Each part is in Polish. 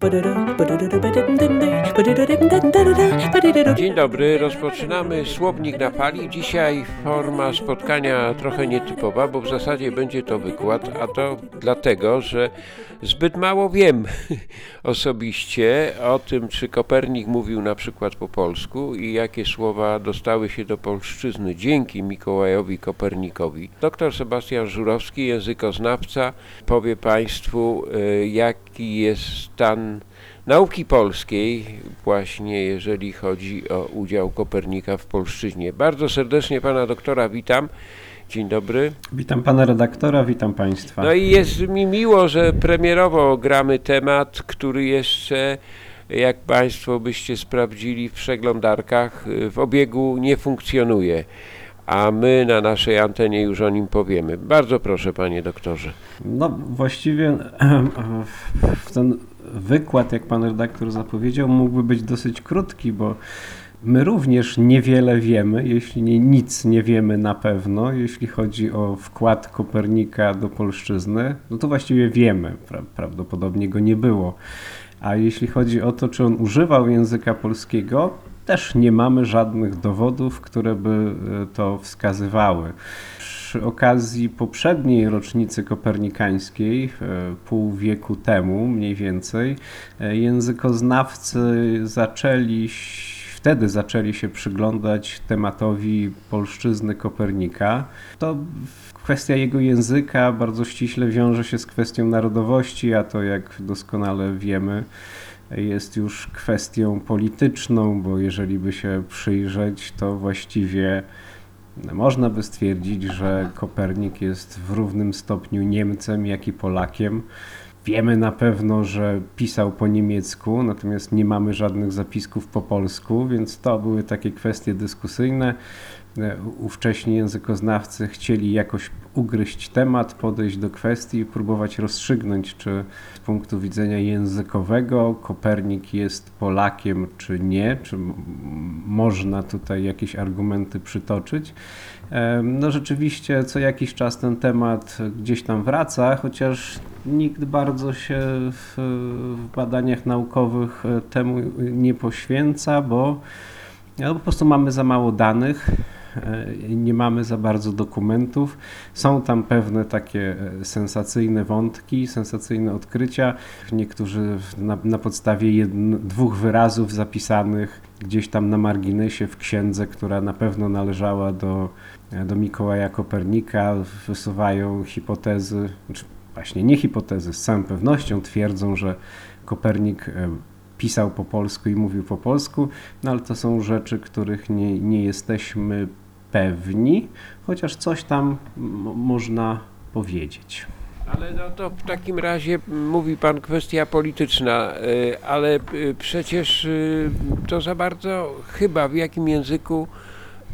Ba-da-da, ba-da-da-da, ba-da-da-da, ba-da-da-da, Dzień dobry, rozpoczynamy Słownik na fali. Dzisiaj forma spotkania trochę nietypowa, bo w zasadzie będzie to wykład, a to dlatego, że zbyt mało wiem osobiście o tym, czy Kopernik mówił na przykład po polsku i jakie słowa dostały się do polszczyzny dzięki Mikołajowi Kopernikowi. Doktor Sebastian Żurowski, językoznawca, powie Państwu, y, jaki jest stan nauki polskiej, właśnie jeżeli chodzi o udział Kopernika w polszczyźnie. Bardzo serdecznie pana doktora witam. Dzień dobry. Witam pana redaktora, witam państwa. No i jest mi miło, że premierowo gramy temat, który jeszcze, jak państwo byście sprawdzili w przeglądarkach, w obiegu nie funkcjonuje. A my na naszej antenie już o nim powiemy. Bardzo proszę, panie doktorze. No właściwie ten wykład, jak pan redaktor zapowiedział, mógłby być dosyć krótki, bo my również niewiele wiemy, jeśli nie nic nie wiemy na pewno, jeśli chodzi o wkład Kopernika do polszczyzny, no to właściwie wiemy, pra prawdopodobnie go nie było. A jeśli chodzi o to, czy on używał języka polskiego, też nie mamy żadnych dowodów, które by to wskazywały przy okazji poprzedniej rocznicy kopernikańskiej, pół wieku temu mniej więcej, językoznawcy zaczęli, wtedy zaczęli się przyglądać tematowi polszczyzny Kopernika. To kwestia jego języka bardzo ściśle wiąże się z kwestią narodowości, a to jak doskonale wiemy, jest już kwestią polityczną, bo jeżeli by się przyjrzeć, to właściwie można by stwierdzić, że Kopernik jest w równym stopniu Niemcem, jak i Polakiem. Wiemy na pewno, że pisał po niemiecku, natomiast nie mamy żadnych zapisków po polsku, więc to były takie kwestie dyskusyjne. Ówcześni językoznawcy chcieli jakoś ugryźć temat, podejść do kwestii i próbować rozstrzygnąć, czy z punktu widzenia językowego Kopernik jest Polakiem, czy nie, czy można tutaj jakieś argumenty przytoczyć. No rzeczywiście co jakiś czas ten temat gdzieś tam wraca, chociaż nikt bardzo się w, w badaniach naukowych temu nie poświęca, bo no, po prostu mamy za mało danych nie mamy za bardzo dokumentów. Są tam pewne takie sensacyjne wątki, sensacyjne odkrycia. Niektórzy na, na podstawie jedno, dwóch wyrazów zapisanych gdzieś tam na marginesie w księdze, która na pewno należała do, do Mikołaja Kopernika, wysuwają hipotezy, znaczy właśnie nie hipotezy, z całą pewnością twierdzą, że Kopernik pisał po polsku i mówił po polsku, no ale to są rzeczy, których nie, nie jesteśmy pewni, chociaż coś tam można powiedzieć. Ale no to w takim razie mówi Pan kwestia polityczna, ale przecież to za bardzo chyba w jakim języku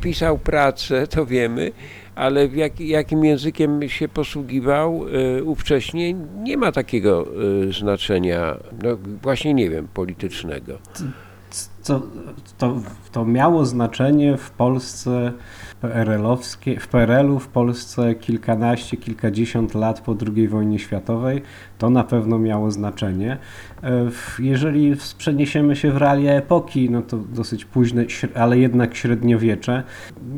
pisał pracę, to wiemy, ale w jak, jakim językiem się posługiwał ówcześnie nie ma takiego znaczenia, no właśnie nie wiem, politycznego. To, to, to miało znaczenie w Polsce PRL-owskiej, w PRL-u w Polsce kilkanaście, kilkadziesiąt lat po II wojnie światowej, to na pewno miało znaczenie. Jeżeli przeniesiemy się w realia epoki, no to dosyć późne, ale jednak średniowiecze,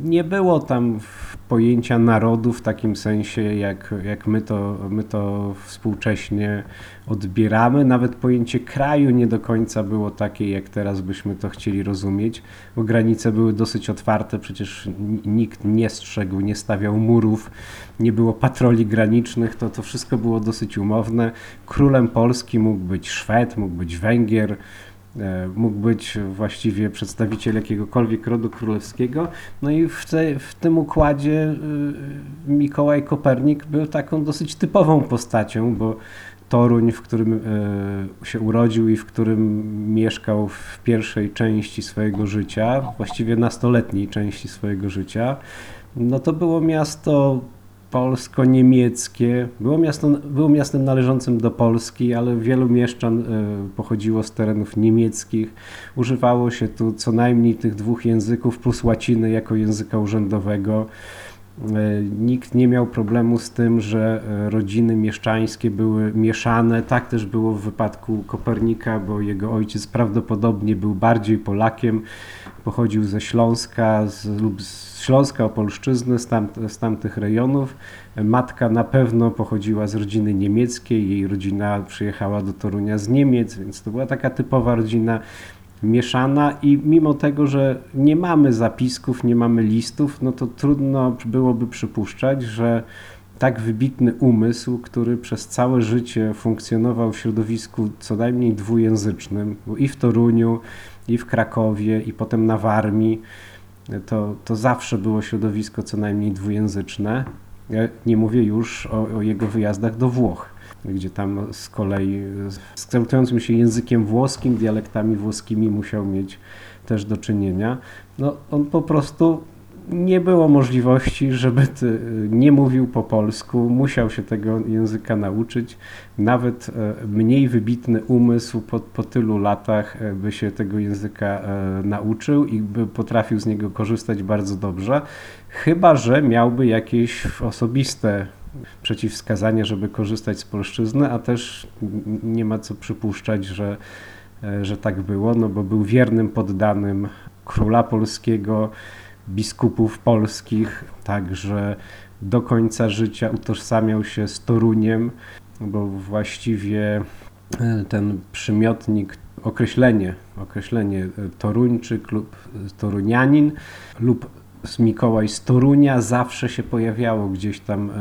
nie było tam pojęcia narodu w takim sensie, jak, jak my, to, my to współcześnie odbieramy. Nawet pojęcie kraju nie do końca było takie, jak teraz byśmy to chcieli rozumieć, bo granice były dosyć otwarte, przecież nikt nie strzegł, nie stawiał murów, nie było patroli granicznych, to, to wszystko było dosyć umowne. Królem Polski mógł być Szwed, mógł być Węgier, mógł być właściwie przedstawiciel jakiegokolwiek rodu królewskiego. No i w, te, w tym układzie Mikołaj Kopernik był taką dosyć typową postacią, bo Toruń, w którym się urodził i w którym mieszkał w pierwszej części swojego życia, właściwie nastoletniej części swojego życia, no to było miasto polsko-niemieckie. Było, miasto, było miastem należącym do Polski, ale wielu mieszczan pochodziło z terenów niemieckich. Używało się tu co najmniej tych dwóch języków plus łaciny jako języka urzędowego. Nikt nie miał problemu z tym, że rodziny mieszczańskie były mieszane. Tak też było w wypadku Kopernika, bo jego ojciec prawdopodobnie był bardziej Polakiem, pochodził ze Śląska z, lub z Śląska Opolszczyzny, z, tam, z tamtych rejonów. Matka na pewno pochodziła z rodziny niemieckiej, jej rodzina przyjechała do Torunia z Niemiec, więc to była taka typowa rodzina mieszana i mimo tego, że nie mamy zapisków, nie mamy listów, no to trudno byłoby przypuszczać, że tak wybitny umysł, który przez całe życie funkcjonował w środowisku co najmniej dwujęzycznym, i w Toruniu, i w Krakowie, i potem na Warmii, to, to zawsze było środowisko co najmniej dwujęzyczne. Ja nie mówię już o, o jego wyjazdach do Włoch gdzie tam z kolei z kształtującym się językiem włoskim, dialektami włoskimi musiał mieć też do czynienia. No, on po prostu nie było możliwości, żeby nie mówił po polsku, musiał się tego języka nauczyć. Nawet e, mniej wybitny umysł po, po tylu latach e, by się tego języka e, nauczył i by potrafił z niego korzystać bardzo dobrze, chyba że miałby jakieś osobiste przeciwwskazania, żeby korzystać z polszczyzny, a też nie ma co przypuszczać, że, e, że tak było, no bo był wiernym poddanym króla polskiego, biskupów polskich, także do końca życia utożsamiał się z Toruniem, bo właściwie e, ten przymiotnik, określenie, określenie e, Toruńczyk lub Torunianin lub z Mikołaj z Torunia zawsze się pojawiało gdzieś tam e,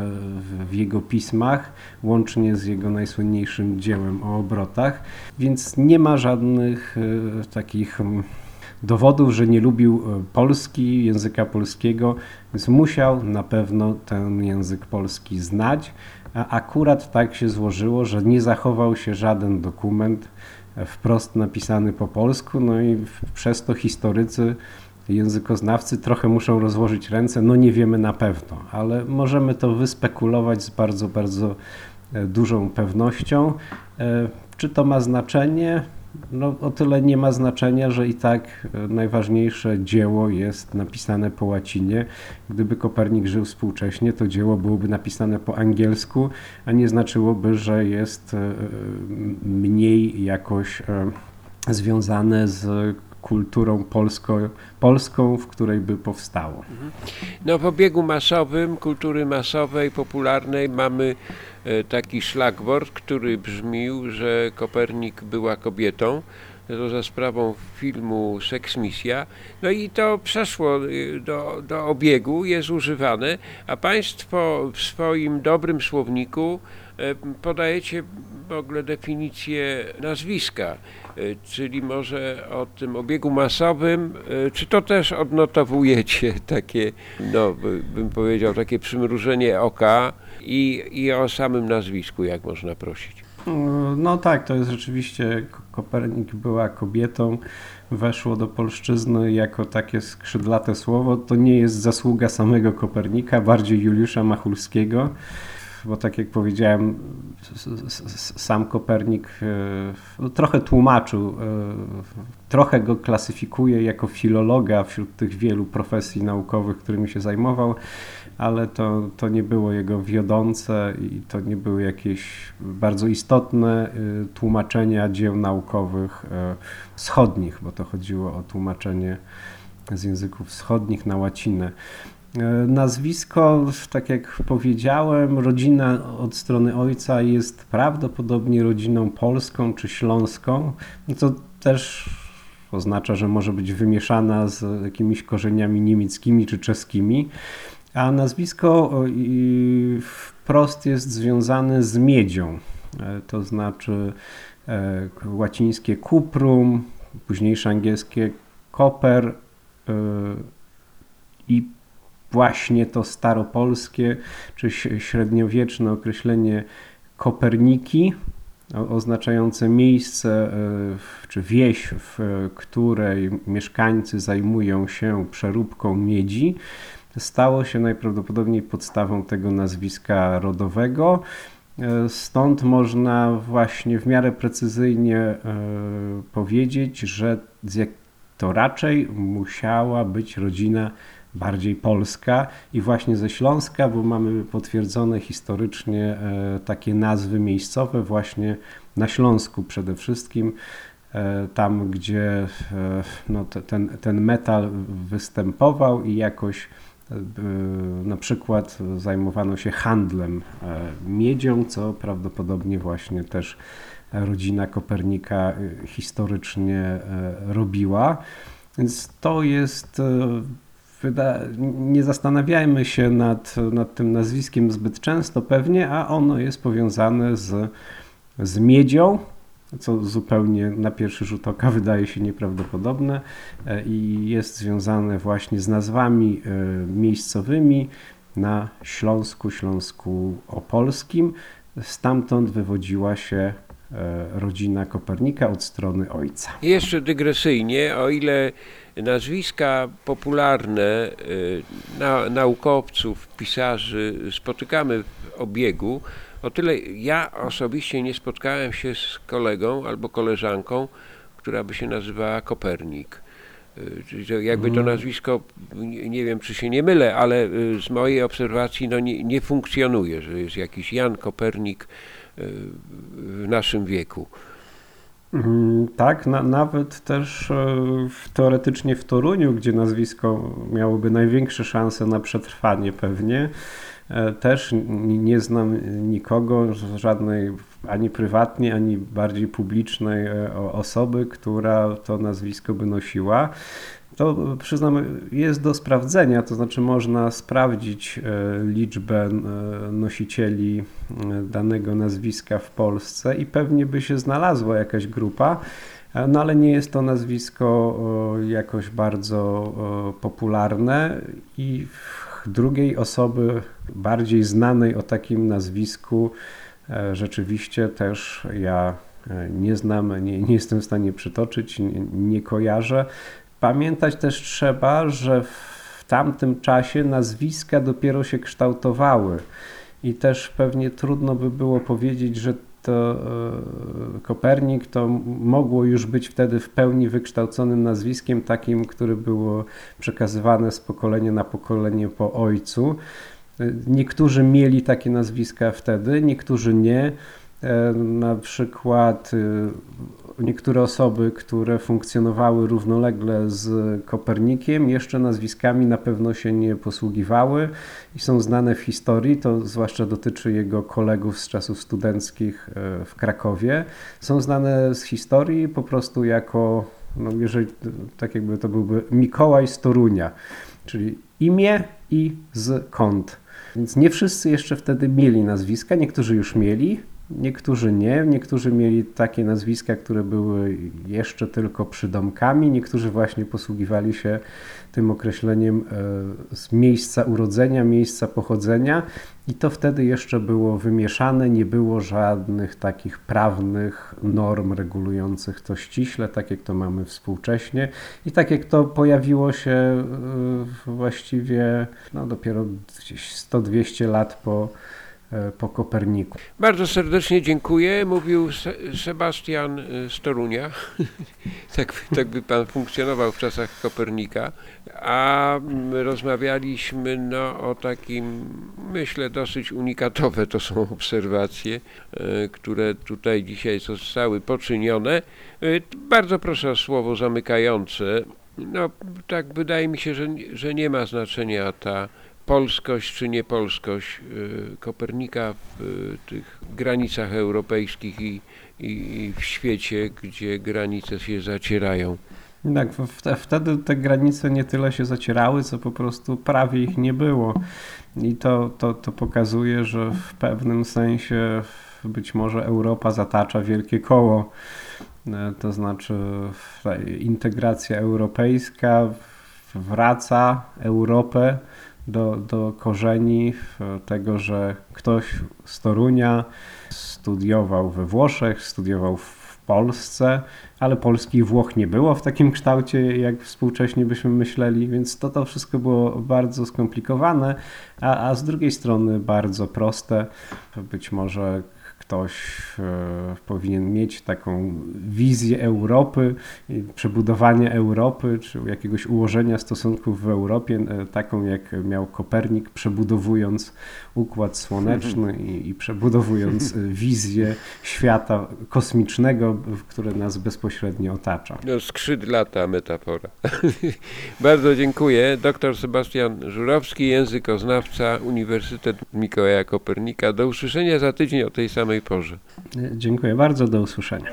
w jego pismach, łącznie z jego najsłynniejszym dziełem o obrotach, więc nie ma żadnych e, takich dowodów, że nie lubił e, Polski, języka polskiego, więc musiał na pewno ten język polski znać, a akurat tak się złożyło, że nie zachował się żaden dokument wprost napisany po polsku, no i przez to historycy językoznawcy trochę muszą rozłożyć ręce, no nie wiemy na pewno, ale możemy to wyspekulować z bardzo, bardzo e, dużą pewnością. E, czy to ma znaczenie? No, o tyle nie ma znaczenia, że i tak e, najważniejsze dzieło jest napisane po łacinie. Gdyby Kopernik żył współcześnie, to dzieło byłoby napisane po angielsku, a nie znaczyłoby, że jest mniej jakoś związane z kulturą polsko, polską, w której by powstało. No w obiegu masowym, kultury masowej, popularnej mamy e, taki szlagwort, który brzmił, że Kopernik była kobietą. To za sprawą filmu Seks Misja. No i to przeszło e, do, do obiegu, jest używane, a Państwo w swoim dobrym słowniku podajecie w ogóle definicję nazwiska. E, czyli może o tym obiegu masowym, e, czy to też odnotowujecie takie, no bym powiedział, takie przymrużenie oka i, i o samym nazwisku, jak można prosić? No tak, to jest rzeczywiście, Kopernik była kobietą, weszło do polszczyzny jako takie skrzydlate słowo. To nie jest zasługa samego Kopernika, bardziej Juliusza Machulskiego bo tak jak powiedziałem, sam Kopernik e, no, trochę tłumaczył, e, trochę go klasyfikuje jako filologa wśród tych wielu profesji naukowych, którymi się zajmował, ale to, to nie było jego wiodące i to nie były jakieś bardzo istotne e, tłumaczenia dzieł naukowych wschodnich, bo to chodziło o tłumaczenie z języków wschodnich na łacinę. E, nazwisko, tak jak powiedziałem, rodzina od strony ojca jest prawdopodobnie rodziną polską czy śląską. To też oznacza, że może być wymieszana z jakimiś korzeniami niemieckimi czy czeskimi. A nazwisko wprost jest związane z miedzią, e, to znaczy e, łacińskie cuprum, późniejsze angielskie copper i właśnie to staropolskie czy średniowieczne określenie Koperniki, oznaczające miejsce e, czy wieś, w której mieszkańcy zajmują się przeróbką miedzi, stało się najprawdopodobniej podstawą tego nazwiska rodowego. E, stąd można właśnie w miarę precyzyjnie e, powiedzieć, że to raczej musiała być rodzina bardziej polska i właśnie ze Śląska, bo mamy potwierdzone historycznie e, takie nazwy miejscowe właśnie na Śląsku przede wszystkim, e, tam gdzie e, no, te, ten, ten metal występował i jakoś na przykład zajmowano się handlem miedzią, co prawdopodobnie właśnie też rodzina Kopernika historycznie robiła. Więc to jest. Wyda... Nie zastanawiajmy się nad, nad tym nazwiskiem zbyt często pewnie, a ono jest powiązane z, z miedzią, co zupełnie na pierwszy rzut oka wydaje się nieprawdopodobne e, i jest związane właśnie z nazwami e, miejscowymi na Śląsku, Śląsku Opolskim. Stamtąd wywodziła się rodzina Kopernika od strony ojca. Jeszcze dygresyjnie, o ile nazwiska popularne y, na, naukowców, pisarzy spotykamy w obiegu, o tyle ja osobiście nie spotkałem się z kolegą albo koleżanką, która by się nazywała Kopernik. Y, Czyli jakby to Mm. nazwisko, nie wiem czy się nie mylę, ale z mojej obserwacji no nie, nie funkcjonuje, że jest jakiś Jan Kopernik w naszym wieku. Mm, Tak, na, nawet też e, w, teoretycznie w Toruniu, gdzie nazwisko miałoby największe szanse na przetrwanie pewnie, e, też nie znam nikogo, żadnej ani prywatnie, ani bardziej publicznej e, osoby, która to nazwisko by nosiła. To przyznam, jest do sprawdzenia, to znaczy można sprawdzić e, liczbę e, nosicieli e, danego nazwiska w Polsce i pewnie by się znalazła jakaś grupa, no ale nie jest to nazwisko jakoś bardzo popularne i drugiej osoby bardziej znanej o takim nazwisku rzeczywiście też ja nie znam, nie, nie jestem w stanie przytoczyć, nie, nie kojarzę. Pamiętać też trzeba, że w tamtym czasie nazwiska dopiero się kształtowały i też pewnie trudno by było powiedzieć, że to e, Kopernik to mogło już być wtedy w pełni wykształconym nazwiskiem, takim, które było przekazywane z pokolenia na pokolenie po ojcu. E, Niektórzy mieli takie nazwiska wtedy, niektórzy nie. E, Na przykład niektóre osoby, które funkcjonowały równolegle z Kopernikiem, jeszcze nazwiskami na pewno się nie posługiwały i są znane w historii. To zwłaszcza dotyczy jego kolegów z czasów studenckich e, w Krakowie. Są znane z historii po prostu jako, no jeżeli tak jakby to byłby Mikołaj z Torunia, czyli imię i z kąt. Więc nie wszyscy jeszcze wtedy mieli nazwiska, niektórzy już mieli, niektórzy nie, niektórzy mieli takie nazwiska, które były jeszcze tylko przydomkami, niektórzy właśnie posługiwali się tym określeniem e, z miejsca urodzenia, miejsca pochodzenia. I to wtedy jeszcze było wymieszane, nie było żadnych takich prawnych norm regulujących to ściśle, tak jak to mamy współcześnie. I tak jak to pojawiło się e, właściwie no, dopiero gdzieś 100-200 lat po, po Koperniku. Bardzo serdecznie dziękuję. Mówił Se Sebastian y, z Torunia. tak, tak by pan funkcjonował w czasach Kopernika. A mm, rozmawialiśmy no, o takim, myślę, dosyć unikatowe to są obserwacje, y, które tutaj dzisiaj zostały poczynione. Bardzo proszę o słowo zamykające. No, tak wydaje mi się, że, że nie ma znaczenia ta polskość czy niepolskość y, Kopernika w y, tych granicach europejskich i, i, w świecie, gdzie granice się zacierają. Tak, wtedy te granice nie tyle się zacierały, co po prostu prawie ich nie było. I to, to, to pokazuje, że w pewnym sensie być może Europa zatacza wielkie koło. E, To znaczy integracja europejska wraca Europę do, do korzeni tego, że ktoś z Torunia studiował we Włoszech, studiował w Polsce, ale Polski i Włoch nie było w takim kształcie, jak współcześnie byśmy myśleli, więc to, to wszystko było bardzo skomplikowane, a, a z drugiej strony bardzo proste. Być może ktoś e, powinien mieć taką wizję Europy, przebudowanie Europy, czy jakiegoś ułożenia stosunków w Europie, e, taką jak miał Kopernik, przebudowując Układ Słoneczny i, i przebudowując e, wizję świata kosmicznego, które nas bezpośrednio otacza. No, skrzydlata metafora. Bardzo dziękuję. Doktor Sebastian Żurowski, językoznawca, Uniwersytet Mikołaja Kopernika. Do usłyszenia za tydzień o tej samej porze. Dziękuję bardzo, do usłyszenia.